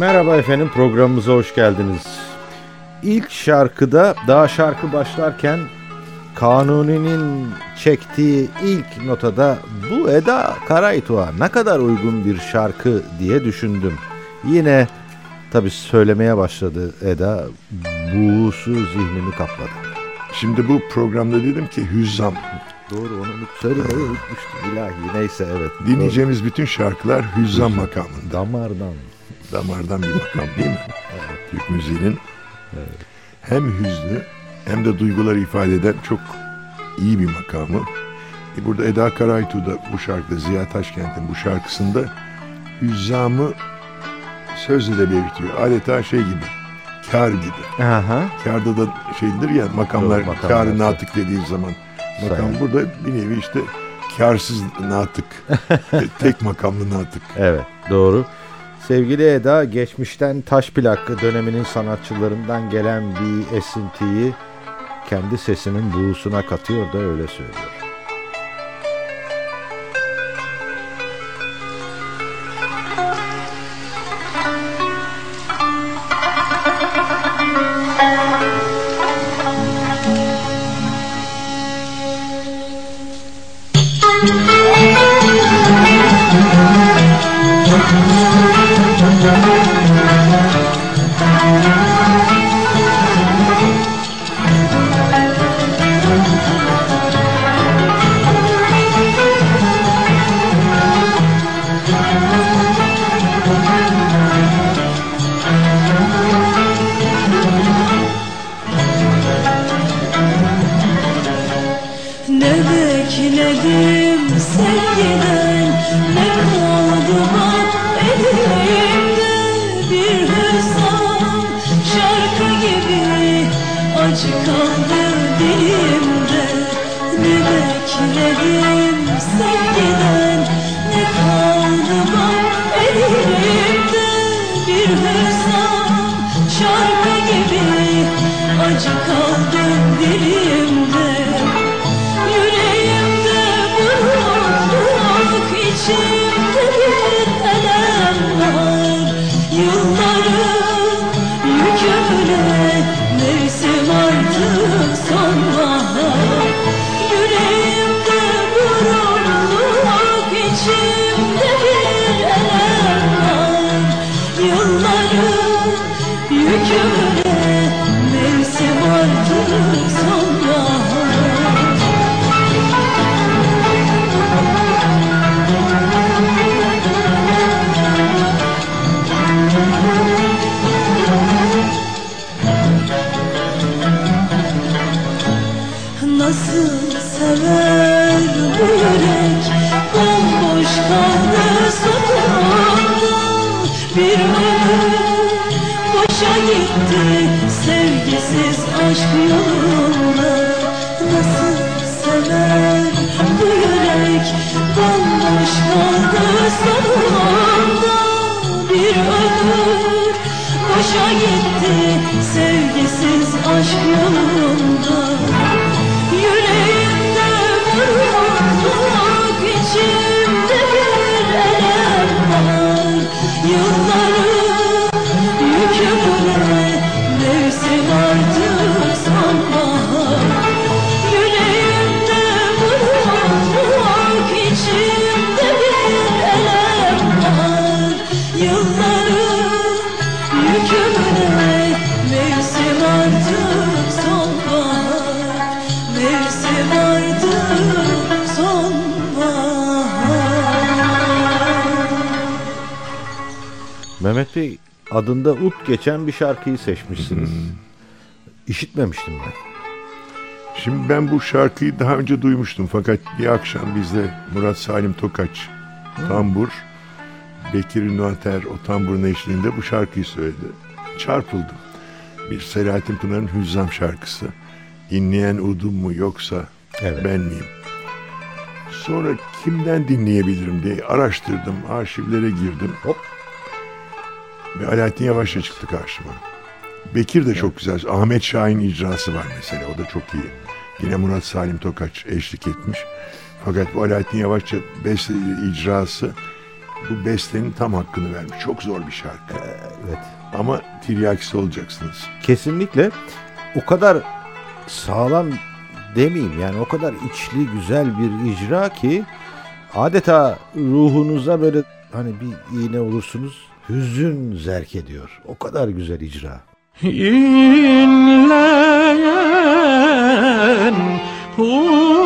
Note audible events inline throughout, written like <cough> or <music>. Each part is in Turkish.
Merhaba efendim programımıza hoş geldiniz. İlk şarkıda daha şarkı başlarken Kanuni'nin çektiği ilk notada bu Eda Karaytuğa ne kadar uygun bir şarkı diye düşündüm. Yine tabi söylemeye başladı Eda buğusu zihnimi kapladı. Şimdi bu programda dedim ki hüzzam. Doğru onu söylemeyi unutmuştum ilahi neyse evet. Dinleyeceğimiz bütün şarkılar hüzzam makamında. Damardan. Damardan bir makam değil mi? evet. Türk müziğinin evet. hem hüznü hem de duyguları ifade eden çok iyi bir makamı. E burada Eda Karaytu da bu şarkıda Ziya Taşkent'in bu şarkısında hüzzamı sözle de belirtiyor. Adeta şey gibi, kar gibi. Aha. Karda da şeydir ya makamlar, Doğru, kar natık dediği zaman. Makam Sayın. burada bir nevi işte karsız natık. <laughs> Tek makamlı natık. Evet doğru. Sevgili Eda geçmişten taş plak döneminin sanatçılarından gelen bir esintiyi kendi sesinin buğusuna katıyor da öyle söylüyor. Mehmet Bey adında ut geçen bir şarkıyı seçmişsiniz. İşitmemiştim ben. Şimdi ben bu şarkıyı daha önce duymuştum fakat bir akşam bizde Murat Salim Tokaç, tambur, Bekir Noter o tamburun eşliğinde bu şarkıyı söyledi. Çarpıldım. Bir Selahattin Pınar'ın Hüzzam şarkısı. İnleyen udum mu yoksa Evet. ben miyim? Sonra kimden dinleyebilirim diye araştırdım, arşivlere girdim. Hop. Ve Alaaddin Yavaş'la çıktı karşıma. Bekir de çok güzel. Ahmet Şahin icrası var mesela. O da çok iyi. Yine Murat Salim Tokaç eşlik etmiş. Fakat bu Alaaddin Yavaşça beste icrası bu bestenin tam hakkını vermiş. Çok zor bir şarkı. Evet. Ama tiryakisi olacaksınız. Kesinlikle o kadar sağlam demeyeyim yani o kadar içli güzel bir icra ki adeta ruhunuza böyle hani bir iğne olursunuz hüzün zerk ediyor. O kadar güzel icra. İnleyen umudum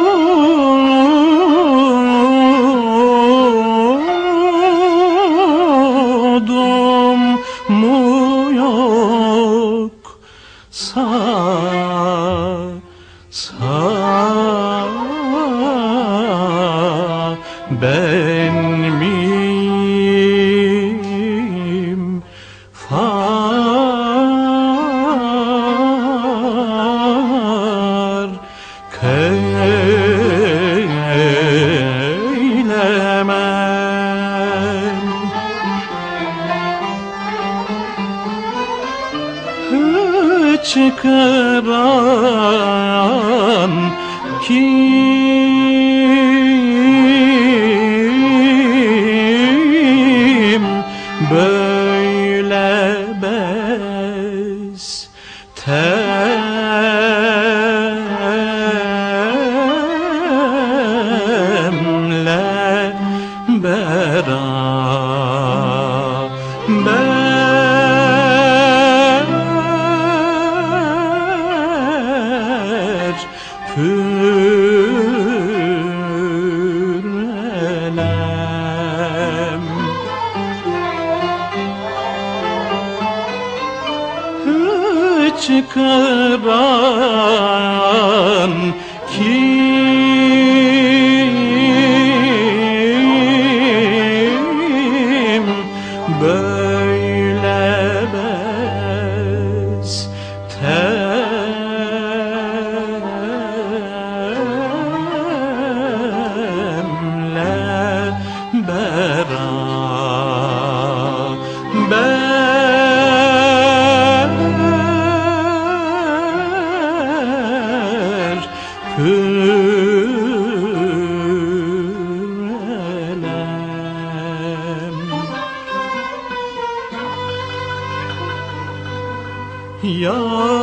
böyle 你啊。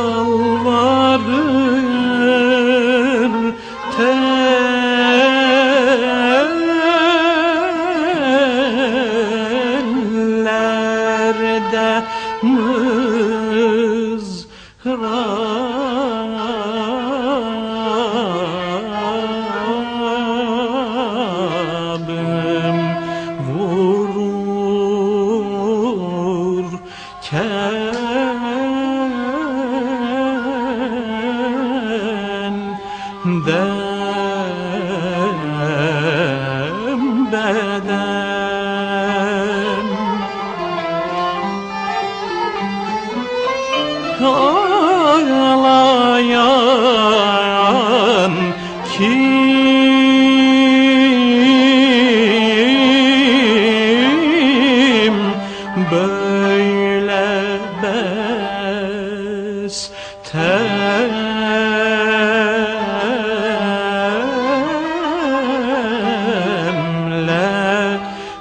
Bes temle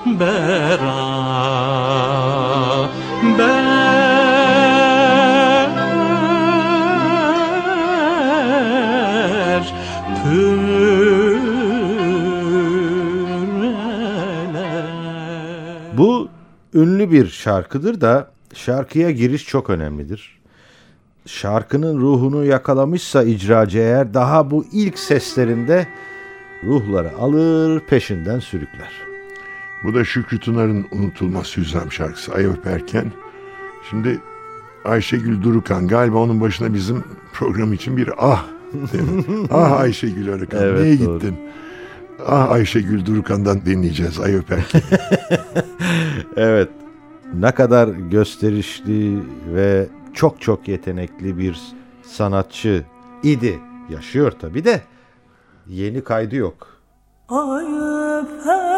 beraber. Bu ünlü bir şarkıdır da şarkıya giriş çok önemlidir. Şarkının ruhunu yakalamışsa icracı eğer daha bu ilk seslerinde ruhları alır peşinden sürükler. Bu da Şükrü Tunar'ın unutulmaz Hüzzam şarkısı Ay Öperken. Şimdi Ayşegül Durukan galiba onun başına bizim program için bir ah <laughs> ah Ayşegül Arıkan Evet, niye doğru. gittin? Ah Ayşegül Durukan'dan dinleyeceğiz Ay Öperken. <laughs> evet. Ne kadar gösterişli ve çok çok yetenekli bir sanatçı idi. Yaşıyor tabi de yeni kaydı yok. Ay öperken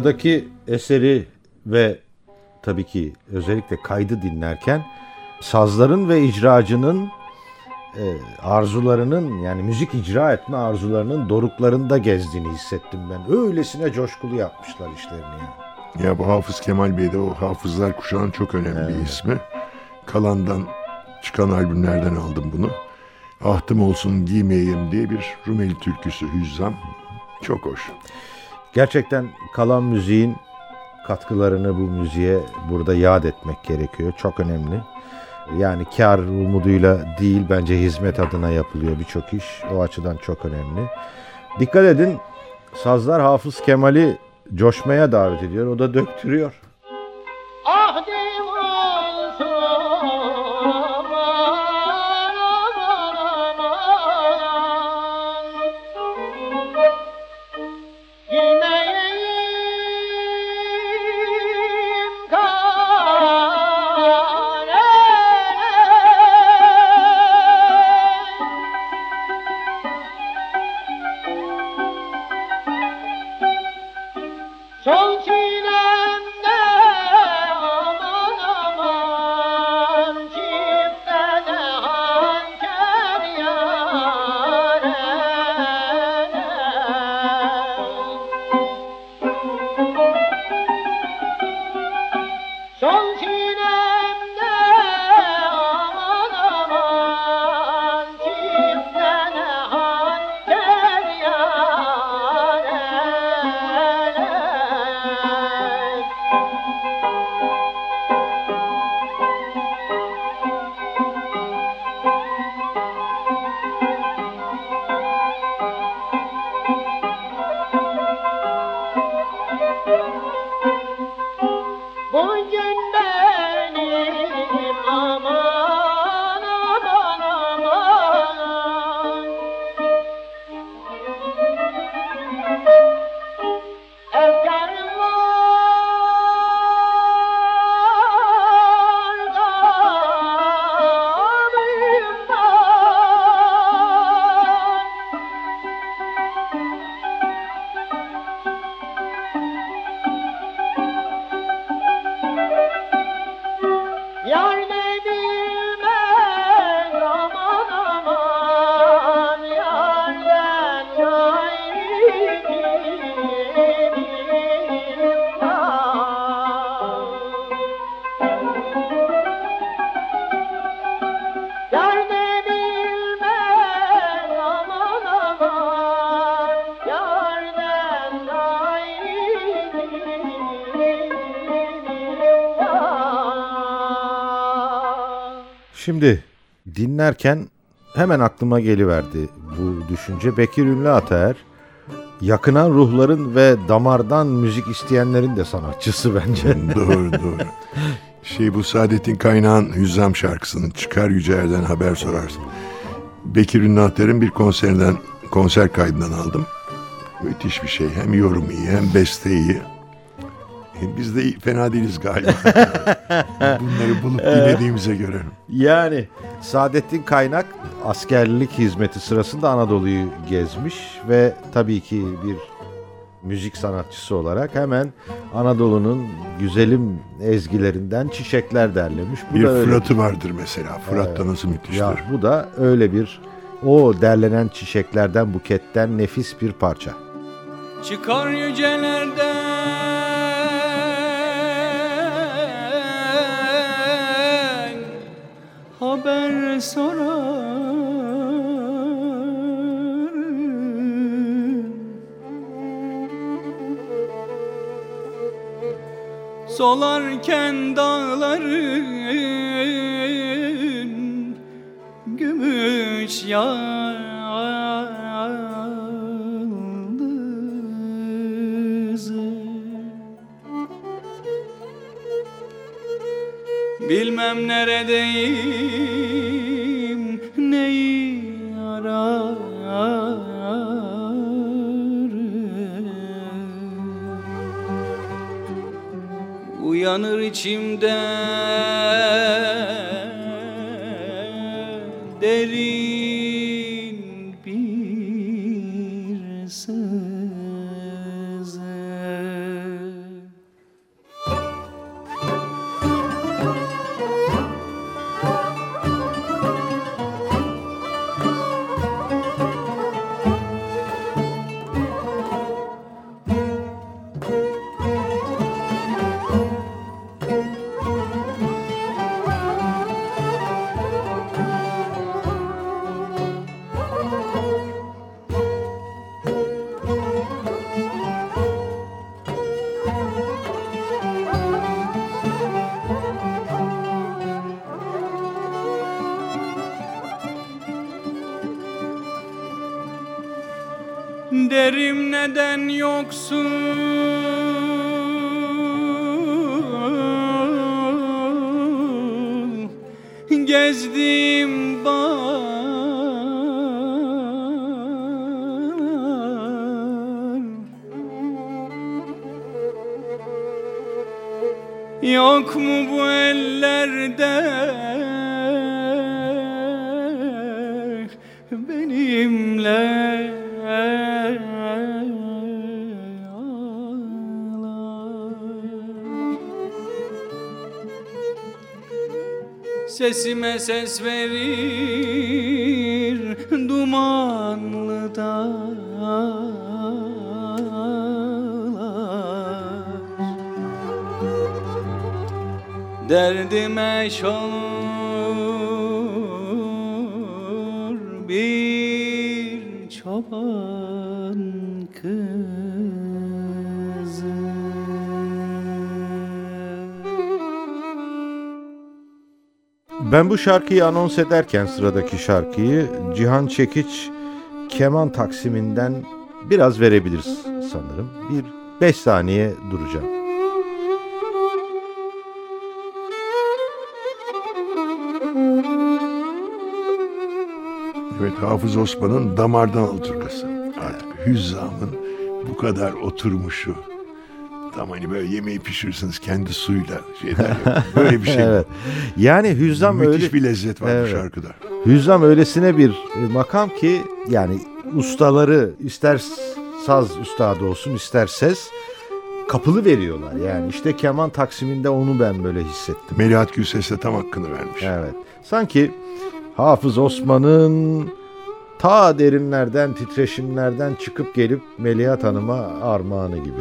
Sıradaki eseri ve tabii ki özellikle kaydı dinlerken sazların ve icracının e, arzularının yani müzik icra etme arzularının doruklarında gezdiğini hissettim ben. Öylesine coşkulu yapmışlar işlerini ya. Ya bu Hafız Kemal Bey de o hafızlar kuşağın çok önemli bir ismi. Kalan'dan çıkan albümlerden aldım bunu. Ahtım olsun giymeyeyim diye bir Rumeli türküsü Hüzzam. Çok hoş. Gerçekten kalan müziğin katkılarını bu müziğe burada yad etmek gerekiyor. Çok önemli. Yani kar umuduyla değil bence hizmet adına yapılıyor birçok iş. O açıdan çok önemli. Dikkat edin sazlar Hafız Kemal'i coşmaya davet ediyor. O da döktürüyor. Dinlerken hemen aklıma geliverdi bu düşünce. Bekir Ünlü Ataer yakınan ruhların ve damardan müzik isteyenlerin de sanatçısı <laughs> bence. doğru doğru. Şey bu Saadettin Kaynağ'ın Hüzzam şarkısının Çıkar Yüceler'den haber sorarsın. Bekir Ünlü Ater'in bir konserinden, konser kaydından aldım. Müthiş bir şey. Hem yorum iyi hem beste iyi. <laughs> Biz de fena değiliz galiba. <laughs> Bunları bulup dinlediğimize göre. Yani Saadettin Kaynak askerlik hizmeti sırasında Anadolu'yu gezmiş ve tabii ki bir müzik sanatçısı olarak hemen Anadolu'nun güzelim ezgilerinden çiçekler derlemiş. Bu Bir da öyle. Fırat'ı vardır mesela. Fırat da nasıl müthiştir. Ya bu da öyle bir o derlenen çiçeklerden buketten nefis bir parça. Çıkar yücelerden sorar. Solarken dağların gümüş yıldızı Bilmem neredeyim Uyanır içimde derin Yok mu bu ellerde? Benimle. Sesime ses verir Derdime eş olur bir çoban kızı. Ben bu şarkıyı anons ederken sıradaki şarkıyı Cihan Çekiç keman taksiminden biraz verebiliriz sanırım. Bir 5 saniye duracağım. Evet Hafız Osman'ın damardan alturkası. Artık Hüzzam'ın bu kadar oturmuşu. Tam hani böyle yemeği pişirirsiniz kendi suyla şey der ya, <laughs> Böyle bir şey. Evet. Yani Hüzzam Müthiş öyle bir lezzet var Evet. bu şarkıda. Hüzzam öylesine bir e, makam ki yani ustaları ister saz üstadı olsun ister ses kapılı veriyorlar. Yani işte keman taksiminde onu ben böyle hissettim. Melihat Gülses de tam hakkını vermiş. Evet. Sanki Hafız Osman'ın ta derinlerden, titreşimlerden çıkıp gelip Melihat Hanım'a armağanı gibi.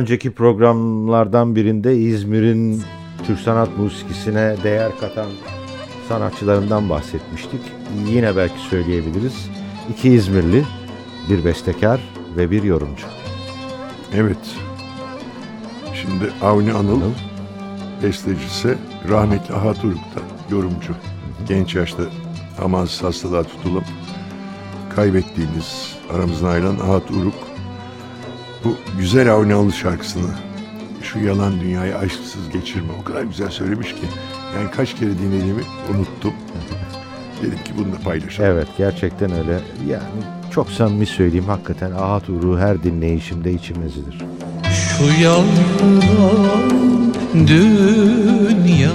Önceki programlardan birinde İzmir'in Türk sanat musikisine değer katan sanatçılarından bahsetmiştik. Yine belki söyleyebiliriz. İki İzmirli, bir bestekar ve bir yorumcu. Evet. Şimdi Avni Anıl, bestecisi rahmetli Ahat Uruk'ta yorumcu. Genç yaşta amansız hastalığa tutulup kaybettiğimiz aramızdan ayrılan Ahat Uruk bu güzel Avni şarkısını şu yalan dünyayı aşksız geçirme o kadar güzel söylemiş ki yani kaç kere dinlediğimi unuttum. Dedim ki bunu da paylaşalım. Evet gerçekten öyle. Yani çok samimi söyleyeyim hakikaten Ahat Uru her dinleyişimde içim ezilir. Şu yalan dünyayı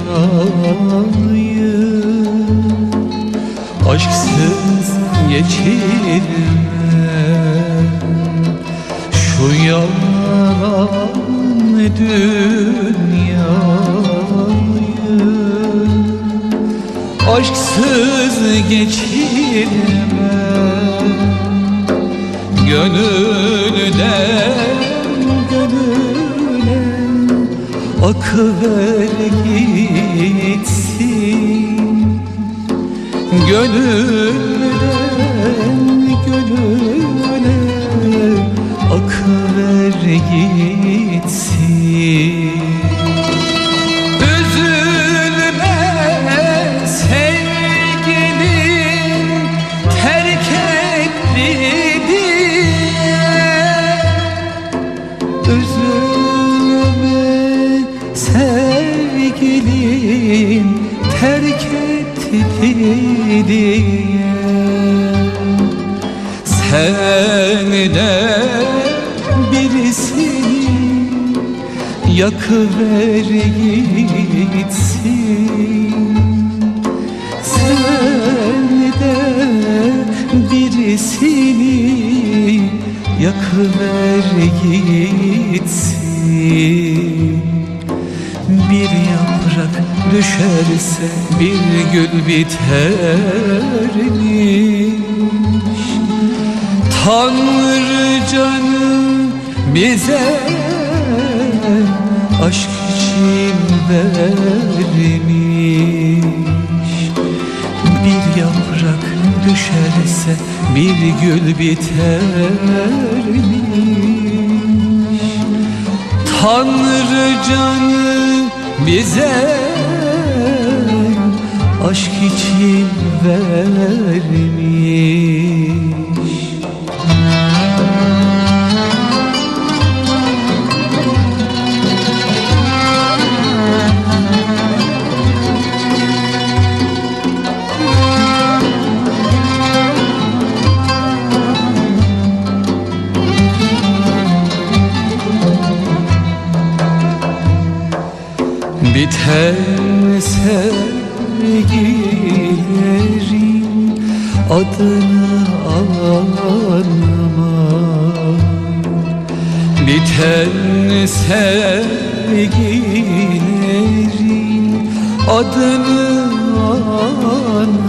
Aşksız geçirme Şu yalan dünyayı. Aşksız geçirme Gönülden gönüle Akıver gitsin. Gönülden gönüle Akıver gitsin yakıver gitsin Sen de birisini yakıver gitsin Bir yaprak düşerse bir gül bitermiş Tanrı canım bize aşk için vermiş Bir yaprak düşerse bir gül bitermiş. Tanrı canı bize aşk için vermiş Biten sevgilerin adını anma. Biten sevgilerin adını anma.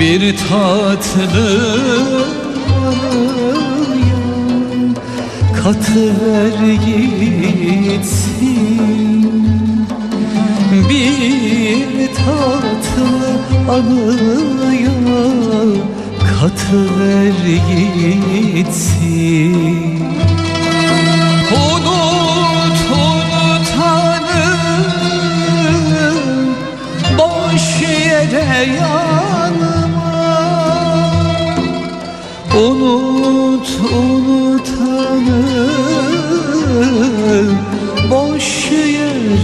Bir tatlı katıver gitsin. Bir tatlı anıya katıver gitsin. Unut unutanı boş yere yanma Unut unutanı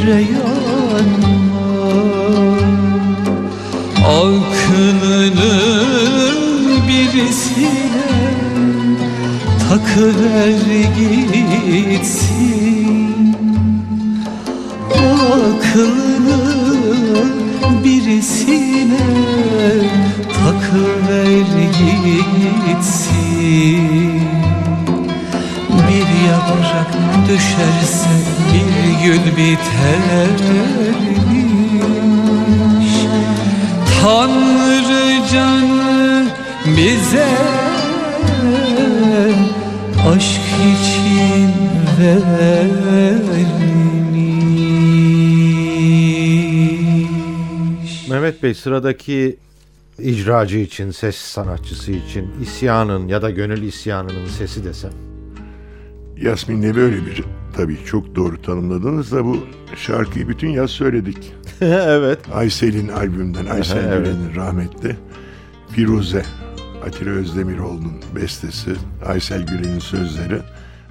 yanma Aklını birisine takıver gitsin. Aklını birisine takıver gitsin. Bir yaprak düşerse bir gül bitermiş Tanrı canı bize aşk için vermiş Mehmet Bey sıradaki icracı için, ses sanatçısı için isyanın ya da gönül isyanının sesi desem. Yasmin ne böyle bir tabii çok doğru tanımladınız da bu şarkıyı bütün yaz söyledik. <laughs> evet. Aysel'in albümünden Aysel <laughs> Evet. Gülen'in rahmetli Firuze Atilla Özdemiroğlu'nun bestesi Aysel Gülen'in sözleri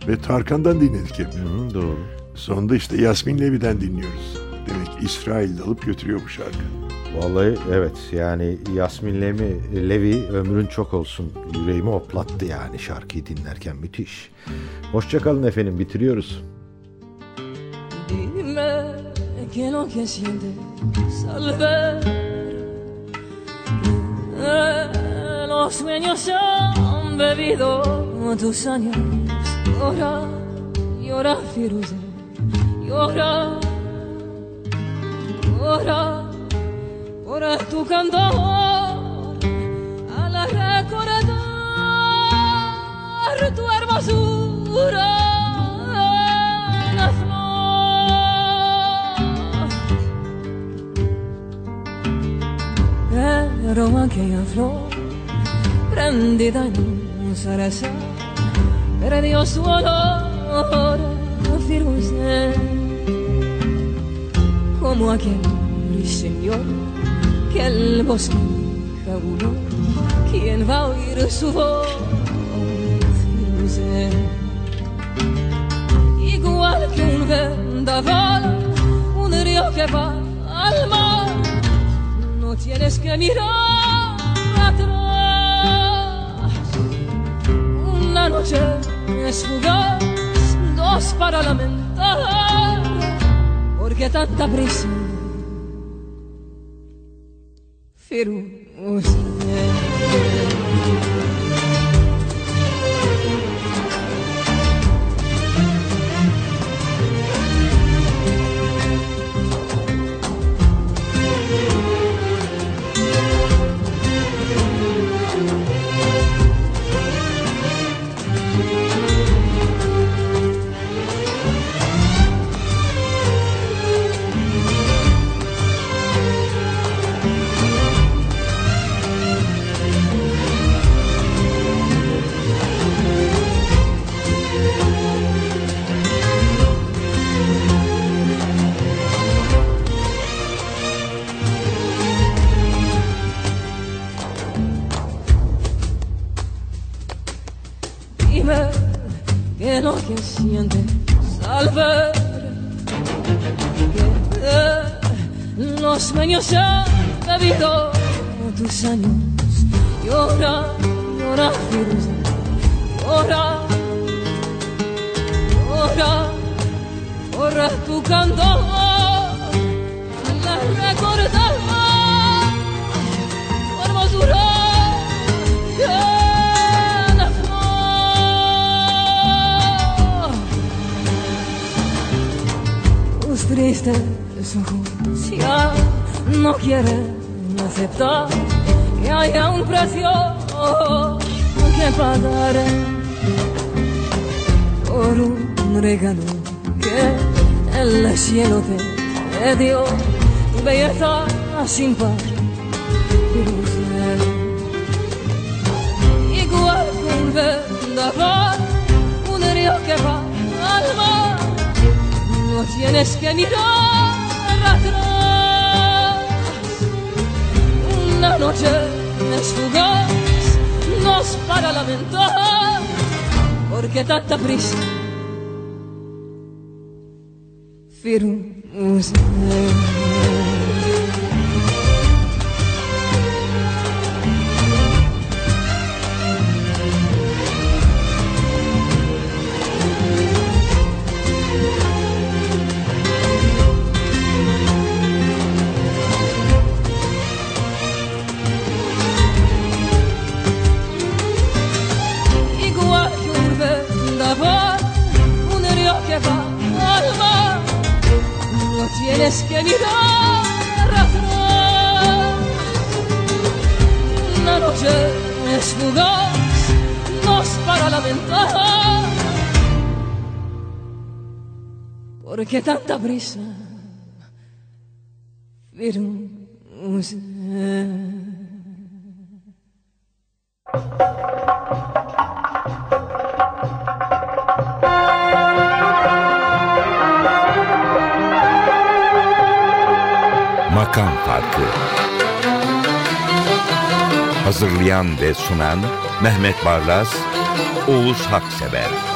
ve Tarkan'dan dinledik hep. Hı, doğru. Sonunda işte Yasmin Levi'den dinliyoruz. Demek İsrail'de alıp götürüyor bu şarkı. Vallahi evet yani Yasmin Levi, Levi ömrün çok olsun yüreğimi hoplattı yani şarkıyı dinlerken müthiş. Hoşçakalın efendim bitiriyoruz. Dime que lo que sientes, salve Los sueños han bebido tus años. Llora, llora, Firuze. Llora, llora por tu candor. Al recordar tu hermosura. la. Pero aquella flor prendida en un zarazón perdió su olor Firuze como aquel ruiseñor que el bosque jabuló ¿Quién va a oír su voz igual que un vendaval un río que va al mar no tienes que mirar atrás. Una noche es fugaz dos para lamentar porque tanta prisa Firuze Ojos ya no quieren aceptar que haya un precio que pagar por un regalo que el cielo te dio belleza sin par Firuze. igual que un vendaval un río que va al mar no tienes que mirar una noche es fugaz no es para lamentar porque tanta prisa Firuze. Porque tanta prisa, Firuze. Makam Farkı Hazırlayan ve sunan Mehmet Barlas, Oğuz Haksever